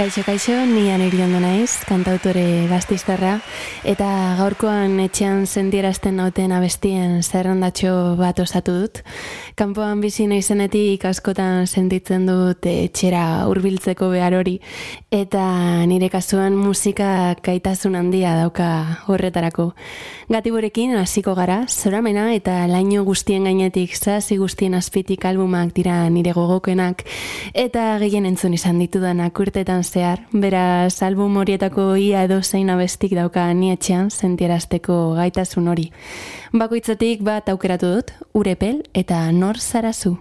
Kaixo, kaixo, ni aniriondo naiz, kantautore gaztiztarra, eta gaurkoan etxean sentierazten nauten abestien zerrandatxo bat osatu dut. Kanpoan bizi naizenetik askotan sentitzen dut etxera hurbiltzeko behar hori, eta nire kasuan musika kaitasun handia dauka horretarako. Gatiburekin hasiko gara, zoramena eta laino guztien gainetik zazi guztien azpitik albumak dira nire gogokenak, eta gehien entzun izan ditudanak urtetan zehar, beraz album horietako ia edo zein abestik dauka nietxean sentierazteko gaitasun hori. Bakoitzatik bat aukeratu dut, urepel eta nor zarazu.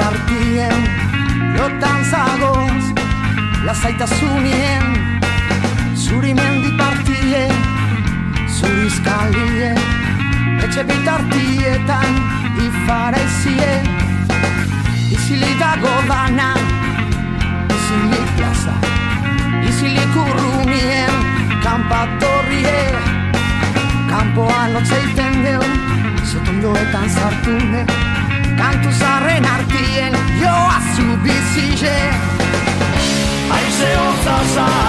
artien lotan zagoz lasaitasunien zuri mendi partie zuri skalie etxe bitartietan ifarezie. Izili dago dana izili plaza izili kurrumien kampatorrie kampoan otzeiten deu zotondoetan zartune kantu zarren artien joa zu bizige outside.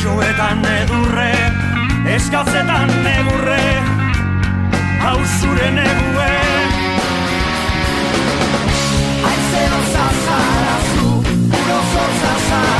Leixoetan edurre Eskatzetan negurre, hau zure negue. Aize hotza zara zu, urotza zara zu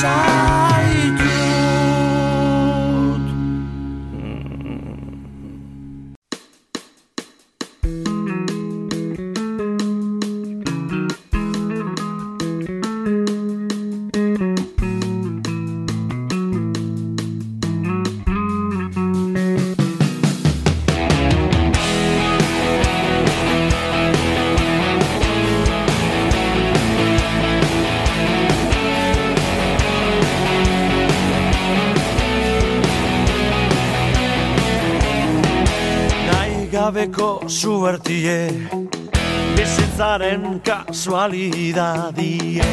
shine. Zubertie bizitzaren kasualidadie.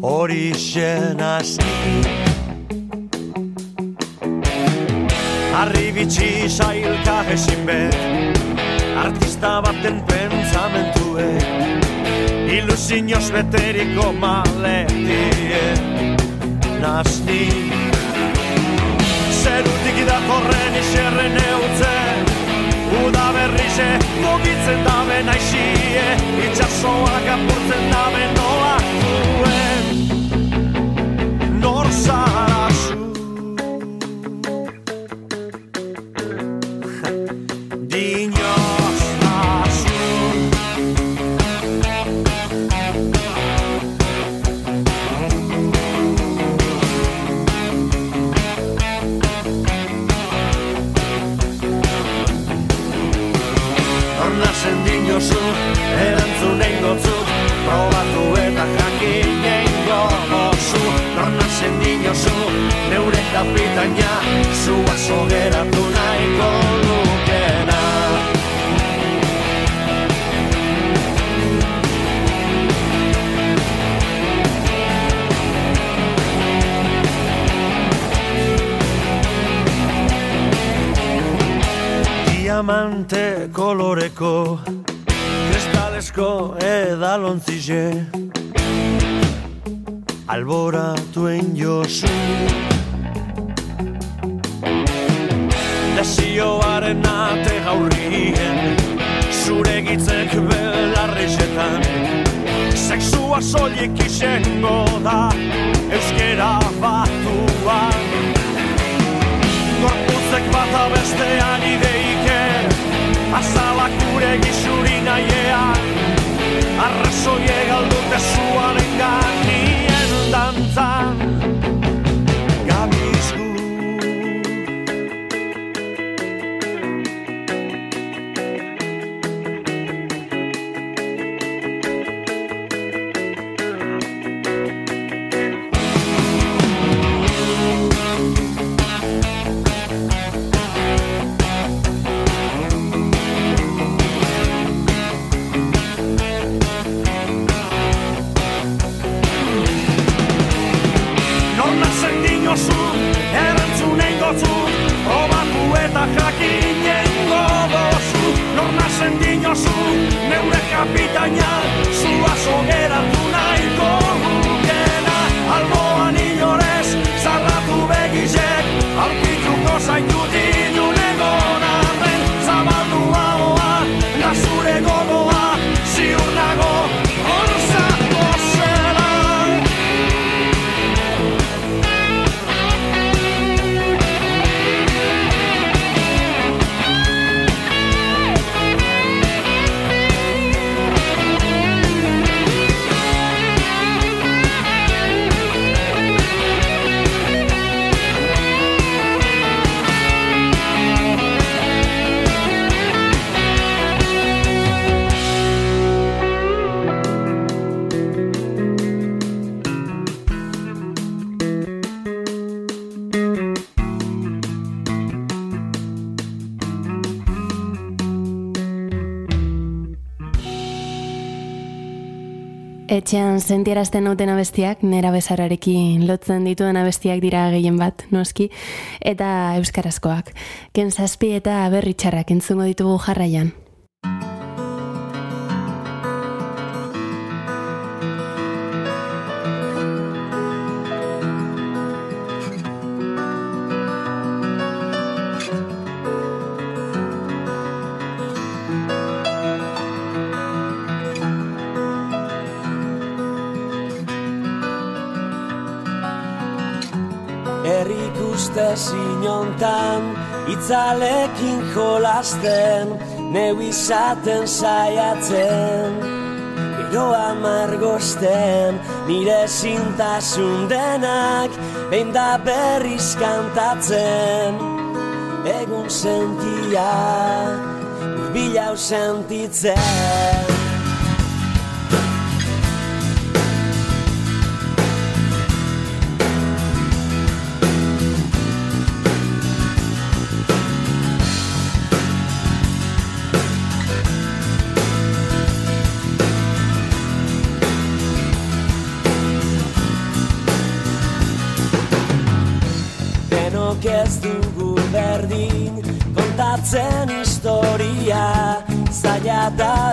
Hori xenazki Arri bitxi sailka ezin bet Artista baten pentsamentue Ilusioz beteriko maletie. Nazni Zerutik datorren iserren eutzen Uda berrize mugitzen dabe naixie Itxasoak apurtzen dabe nola segitzek belarrizetan. Seksua soilik isengo da Euskera batuan. Gorputzek bat abestean ideike er, Azalak gure gizuri nahiean Arrazoie galdute zua lengan Nien dantzan. Duen etxean sentierazten nauten abestiak, nera bezararekin lotzen dituen abestiak dira gehien bat, noski, eta euskarazkoak. Ken zazpi eta berritxarrak entzungo ditugu jarraian. Jolasten Neu izaten saiatzen. Gero amargosten Nire zintasun denak Behin da berriz kantatzen. Egun sentia Urbilau sentitzen kontatzen historia Zaila da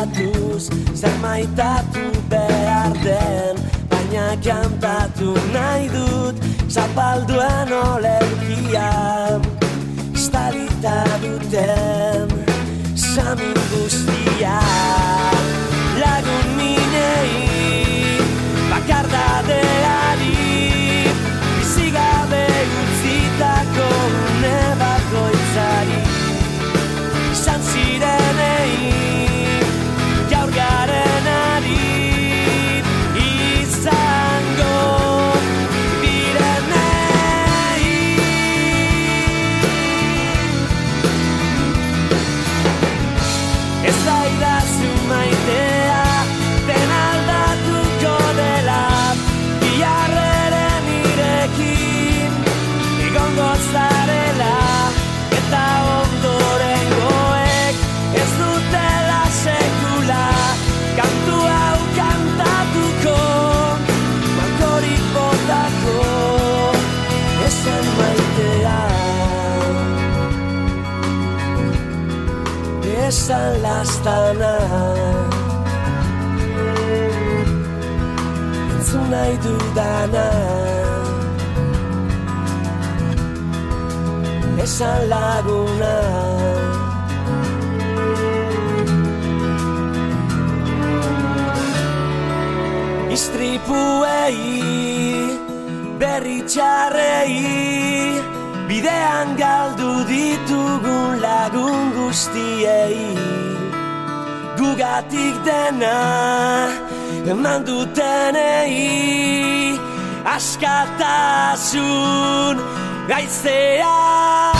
inposatuz zer maitatu behar den Baina kantatu nahi dut zapalduen olerkia Estalita duten samin guztia Lagun minei bakardadeari Bizigabe utzitako une bakoitzari esan lastana Entzun nahi dudana. Esan laguna. Istripuei berri txarrei Bidean galdu guztiei Gugatik dena eman dutenei. Askatasun gaizeari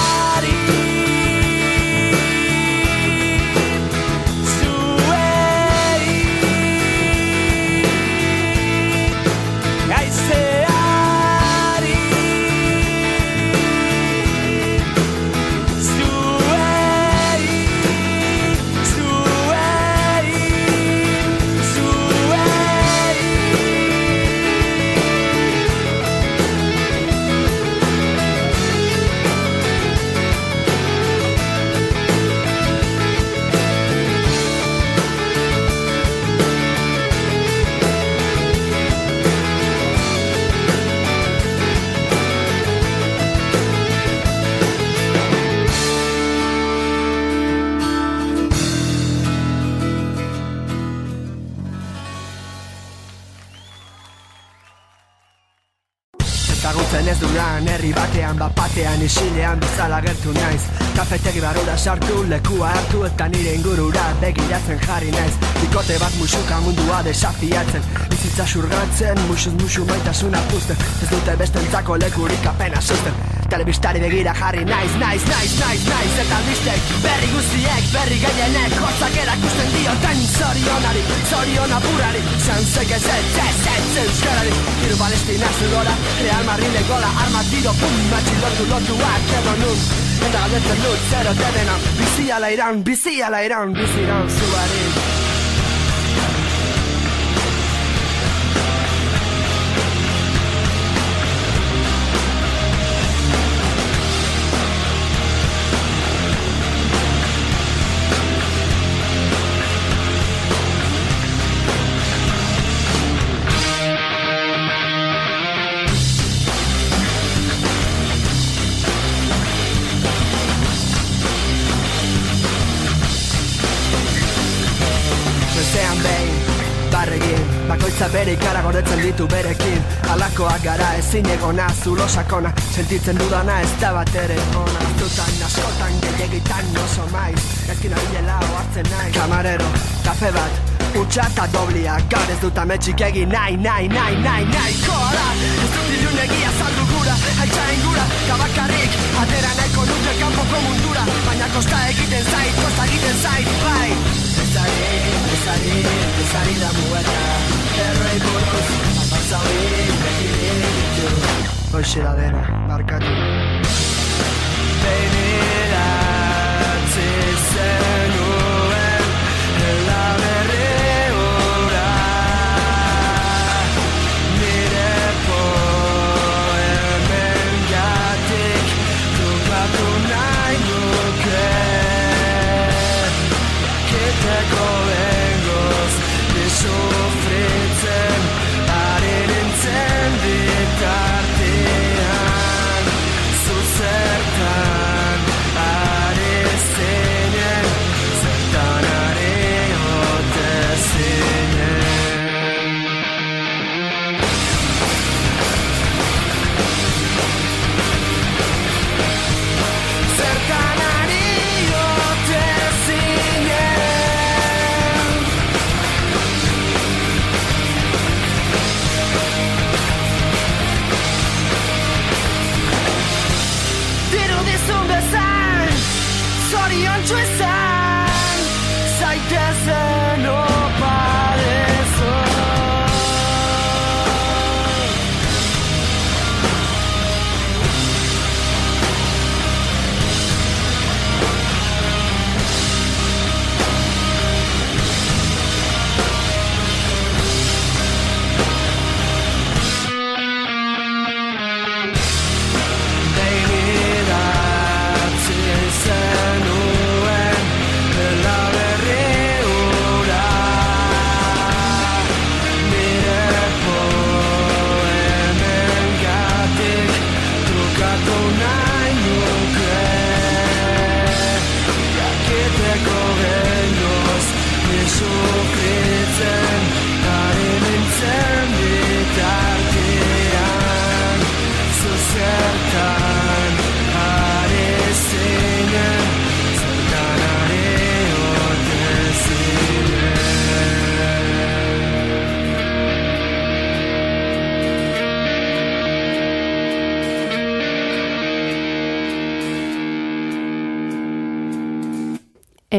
Duran herri batean Bapatean isilean bezala gertu naiz. Kafetegi barura sartu lekua hartu Eta nire ingurura begiratzen jarri naiz. Bikote bat musuka mundua desafiatzen. Bizitza surgatzen, musuz musu maitasuna puzten Ez dute bestentzako lekurik apena susten. Telebistari begira jarri naiz, naiz, naiz, naiz, naiz Eta albistek berri guztiek, berri gehienek Hotzak erakusten dioten zorionari Zoriona burrari, zanzek ez ez, ez, ez, euskarari. Hiru palestina zugora, Real Madrid gola Arma tiro, pum, matxi lotu, lotuak edo nun Eta galdetzen dut, zero debena. Bizi ala iran, bizi ala iran, bizi iran zuari bere ikara gordetzen ditu berekin. Alakoak gara ezin egona zulo sakona. Sentitzen dudana ez da bat ere ona. Azutan, askotan, gehiagitan oso maiz. Ezkin abilela oartzen nahi Kamarero, kafe bat, Utsa eta doblia. Gaur ez dut ametxik egin nahi, nahi, nahi, nahi, nahi Koala, ez dut ilun egia saldu gura Haitza ingura, gabakarrik Atera nahiko nuke kanpoko mundura. Baina kosta egiten zait, kosta egiten zait, bai. Ezari, ezari, ezari da mueta Errei buruz, apatzauri, begirik ditu Hoxe da dena, markatu. Begiratzi zenuen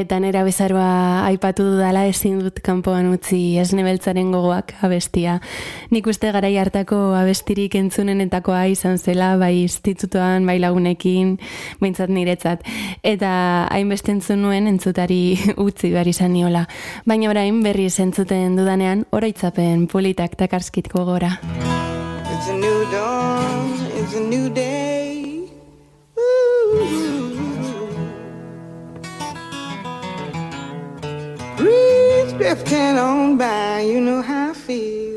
Eta nera bezaroa aipatu dudala ezin dut kanpoan utzi esne beltzaren gogoak abestia. Nik uste garai hartako abestirik entzunenetakoa izan zela, bai institutuan, bai lagunekin, behintzat niretzat. Eta hainbeste entzun nuen entzutari utzi behar izan niola. Baina orain berriz entzuten dudanean, oroitzapen politak takarskit gogora. It's a new dawn, it's a new day. Drifting on by, you know how I feel.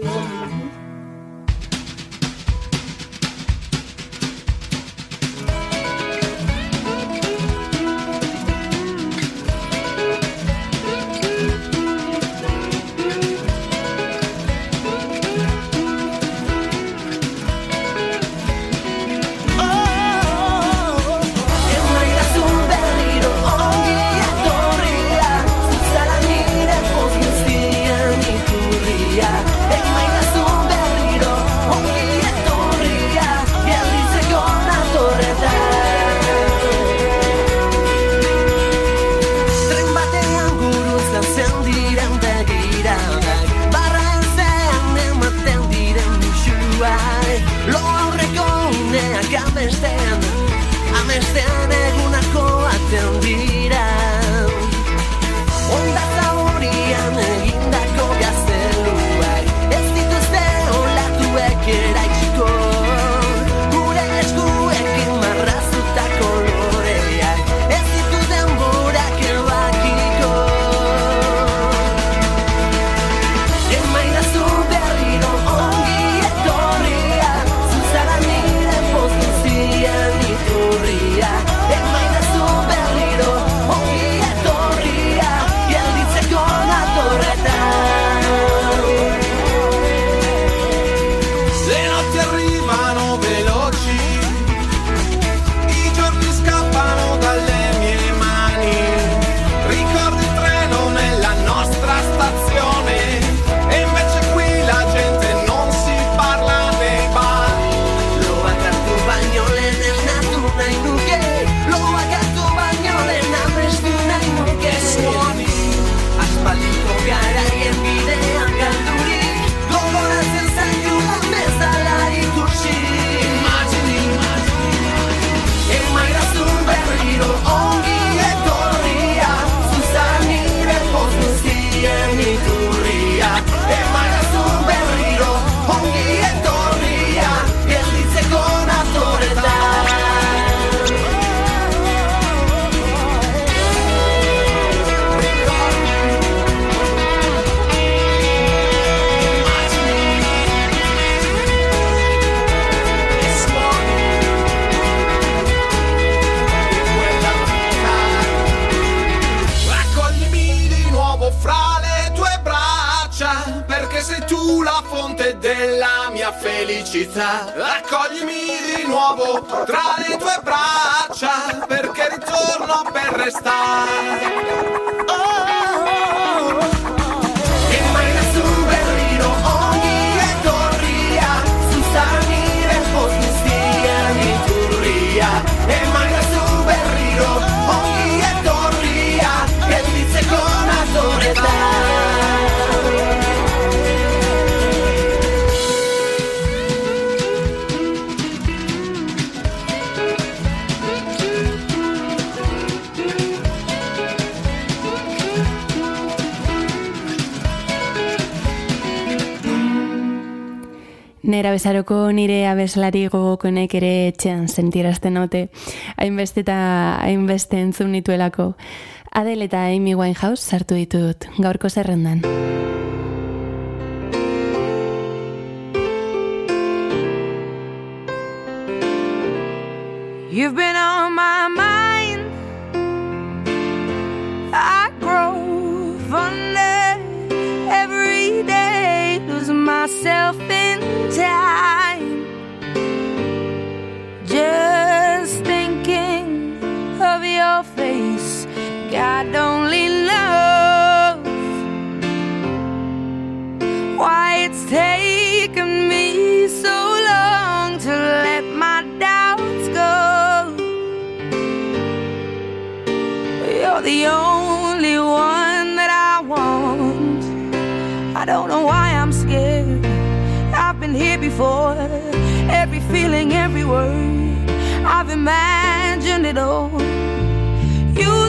Nera bezaroko nire abeslari gogokonek ere etxean sentirazten naute, hainbeste eta hainbeste entzun nituelako. Adel eta Amy Winehouse sartu ditut gaurko zerrendan. You've been on my mind. I myself in time. Just thinking of your face, God only knows why it's taken me so long to let my doubts go. You're the only one that I want. I don't know why been here before. Every feeling, every word. I've imagined it all. You'll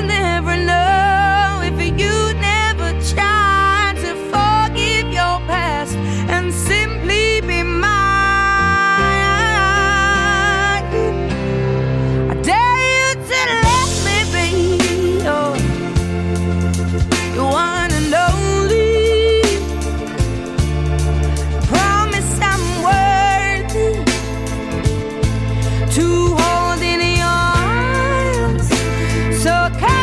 Okay.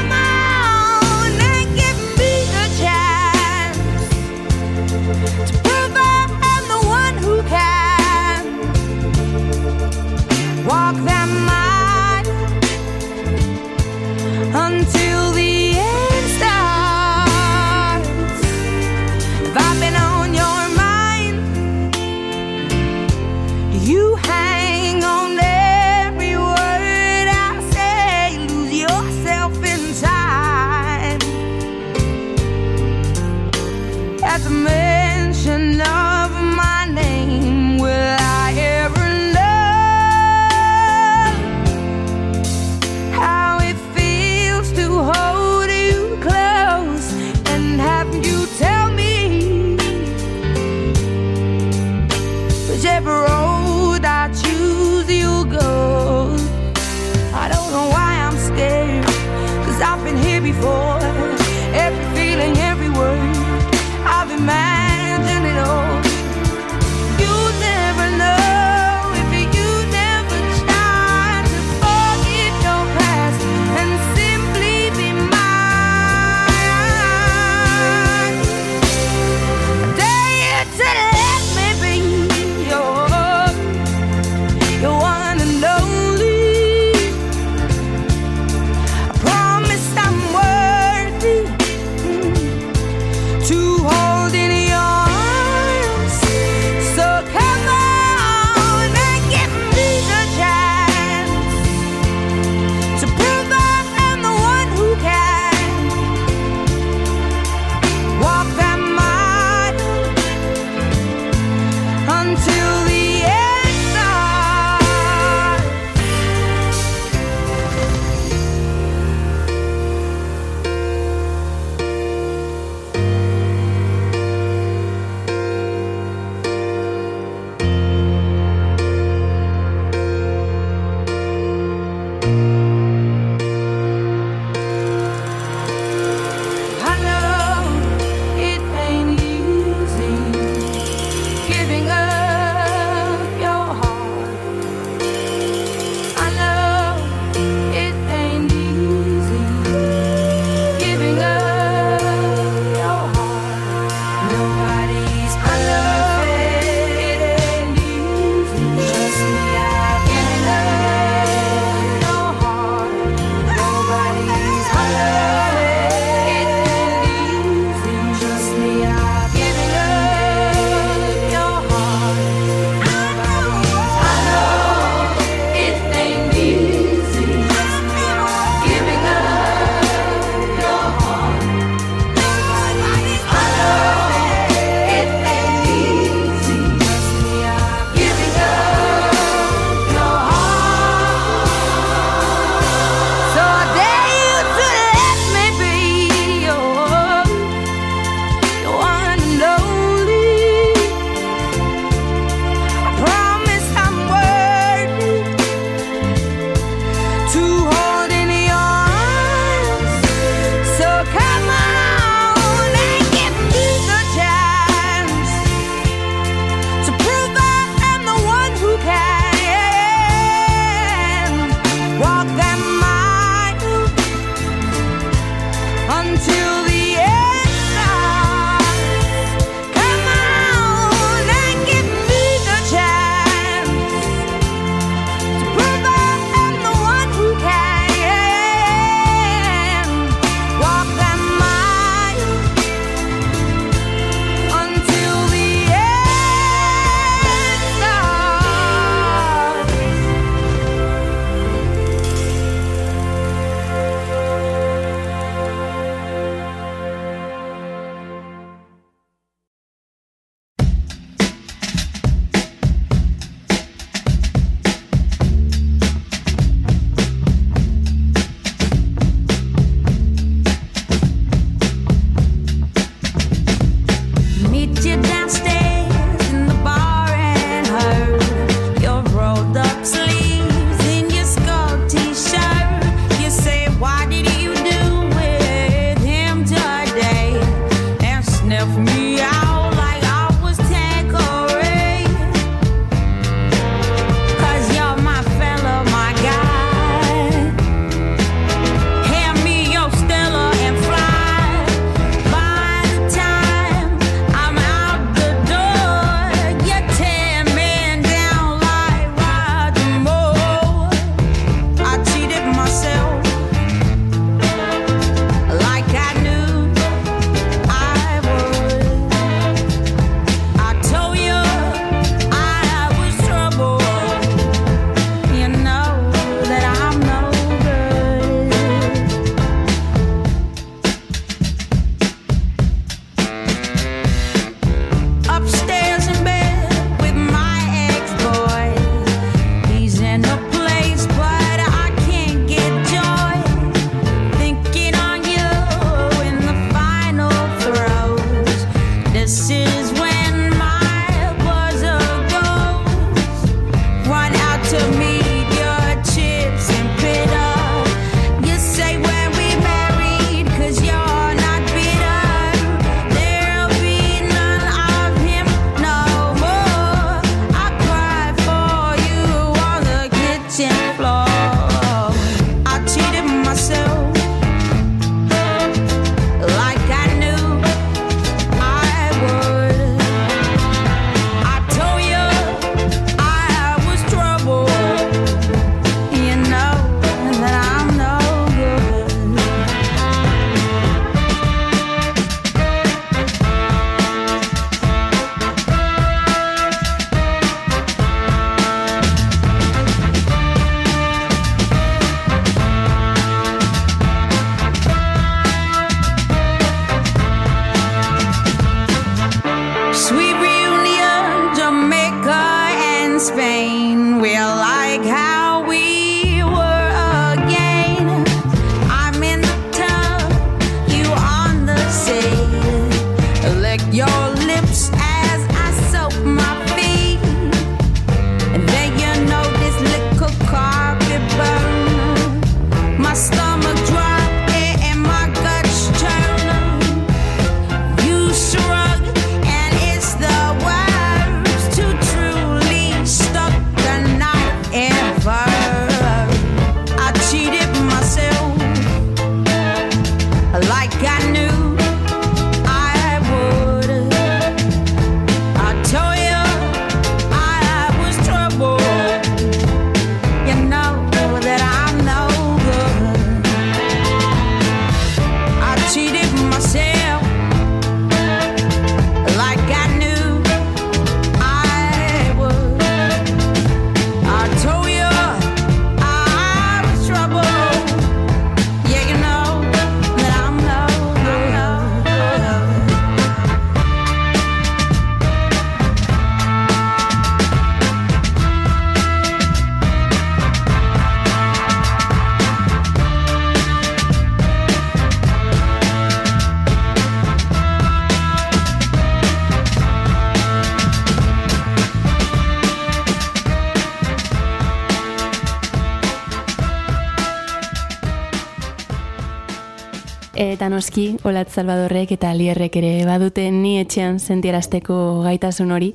Eta noski, Olat Salvadorrek eta Lierrek ere baduten ni etxean sentierazteko gaitasun hori,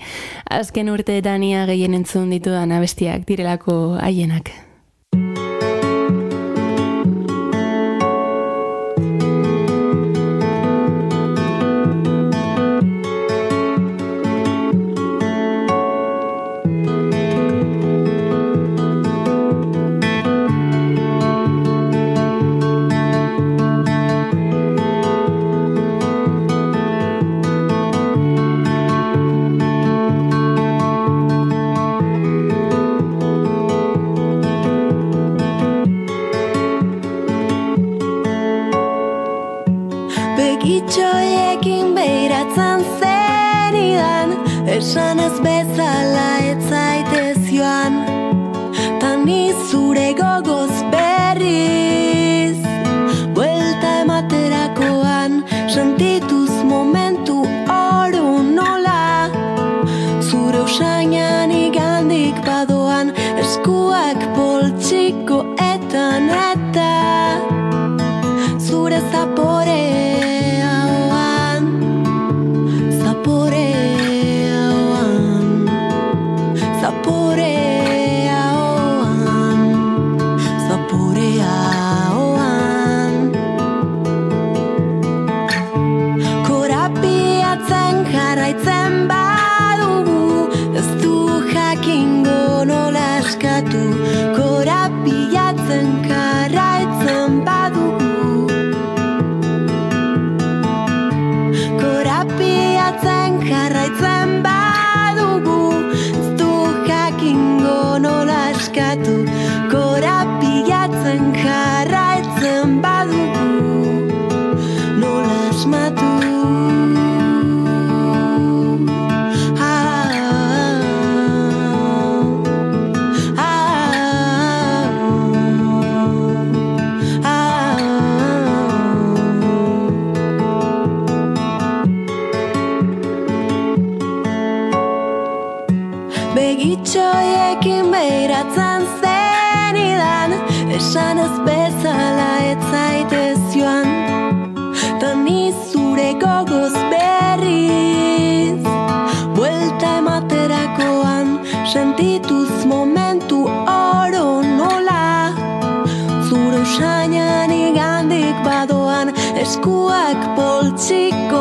azken urteetan ia gehien entzun ditudan abestiak direlako haienak. eskuak poltsiko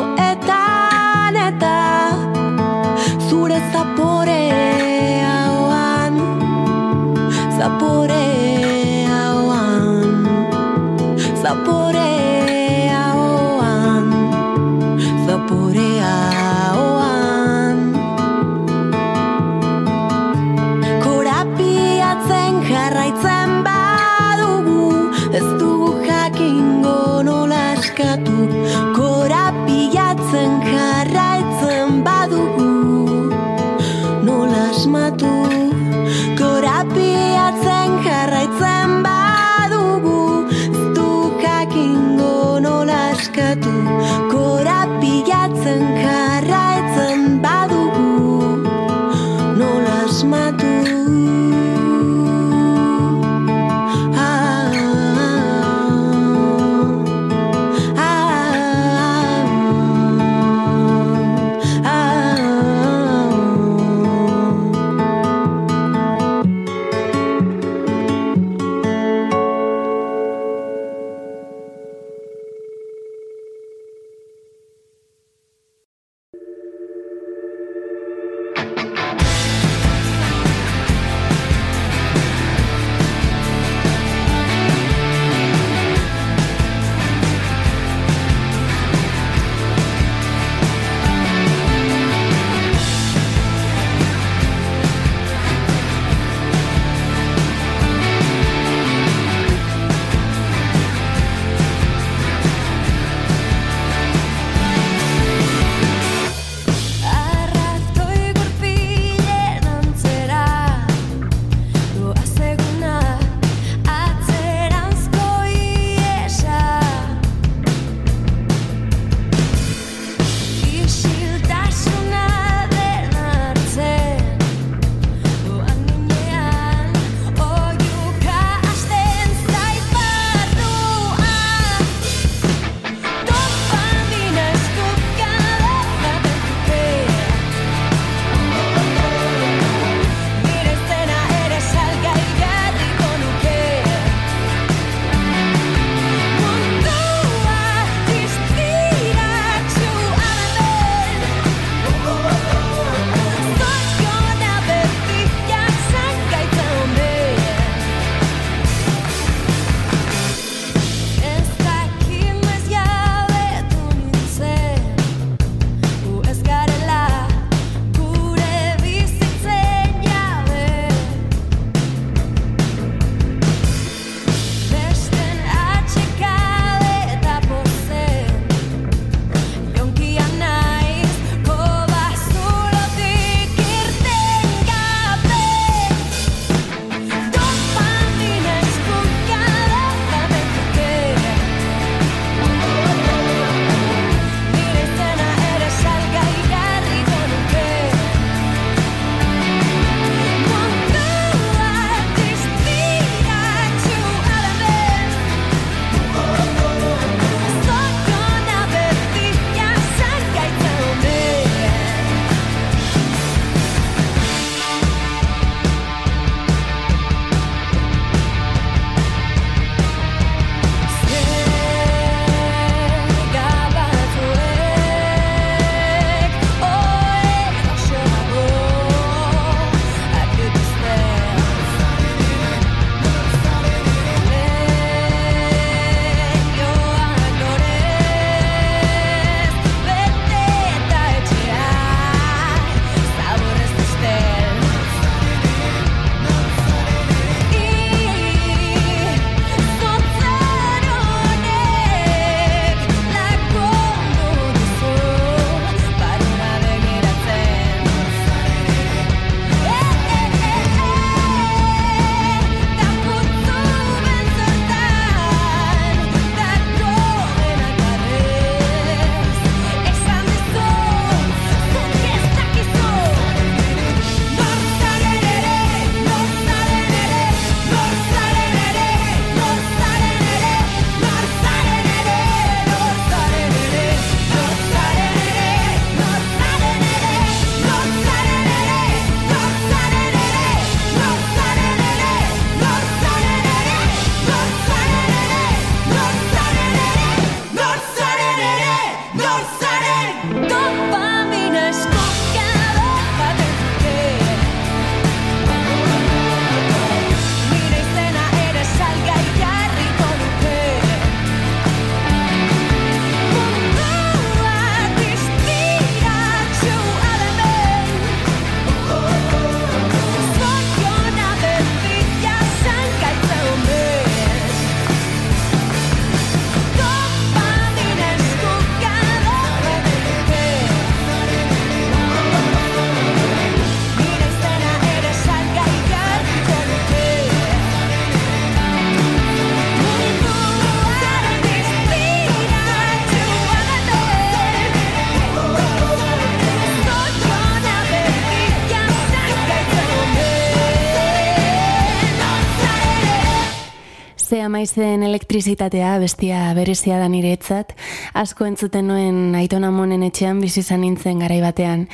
maizen elektrizitatea bestia berezia da niretzat, asko entzuten nuen aitona monen etxean bizi izan nintzen garai batean,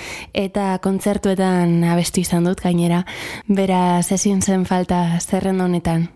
eta kontzertuetan abestu izan dut gainera, bera ezin zen falta zerren honetan.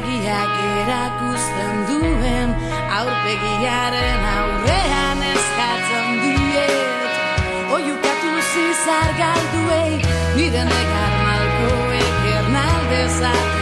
Ilargiak erakusten duen aurpegiaren aurrean eskatzen diet. Oiukatu zizar galduei nire negar malkoek ernaldezatera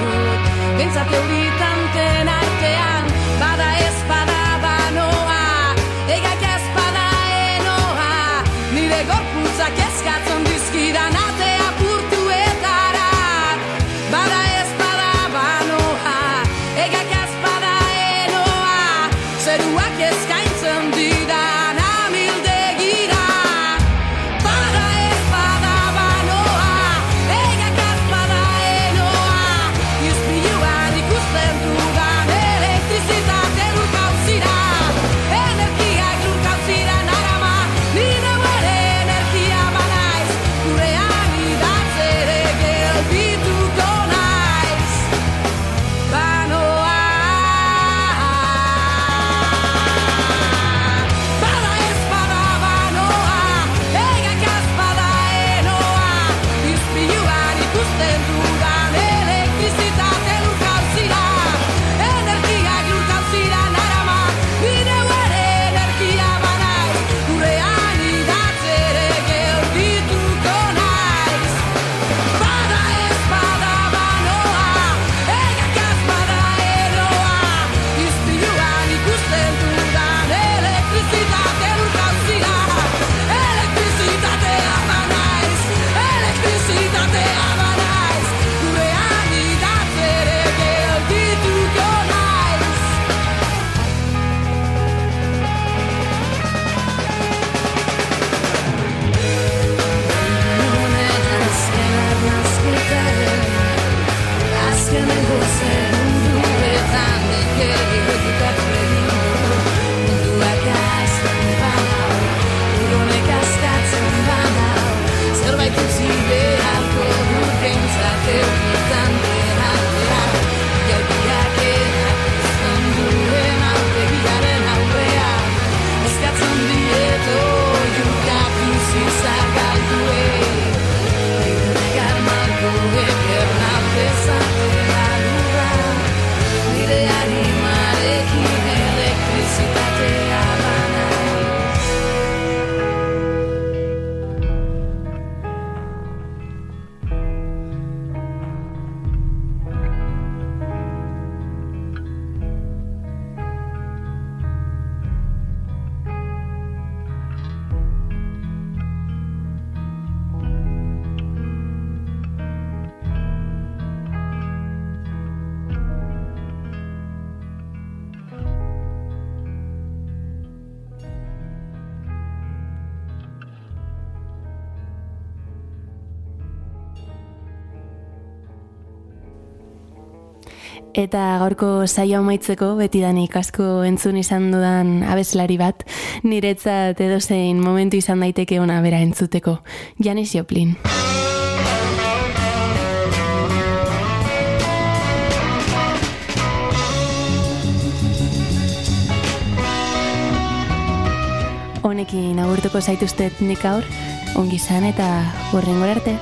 dut Bentsat euritanten Eta gaurko saio amaitzeko betidanik asko entzun izan dudan abeslari bat, niretzat edozein momentu izan daiteke ona bera entzuteko. Janis Joplin. Honekin agurtuko zaituztet nik aur, ongi zan eta horren arte.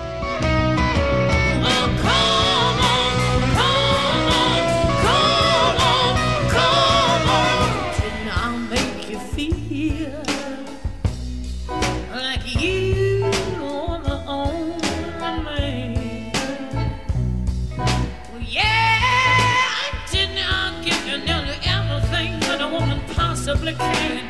complicated.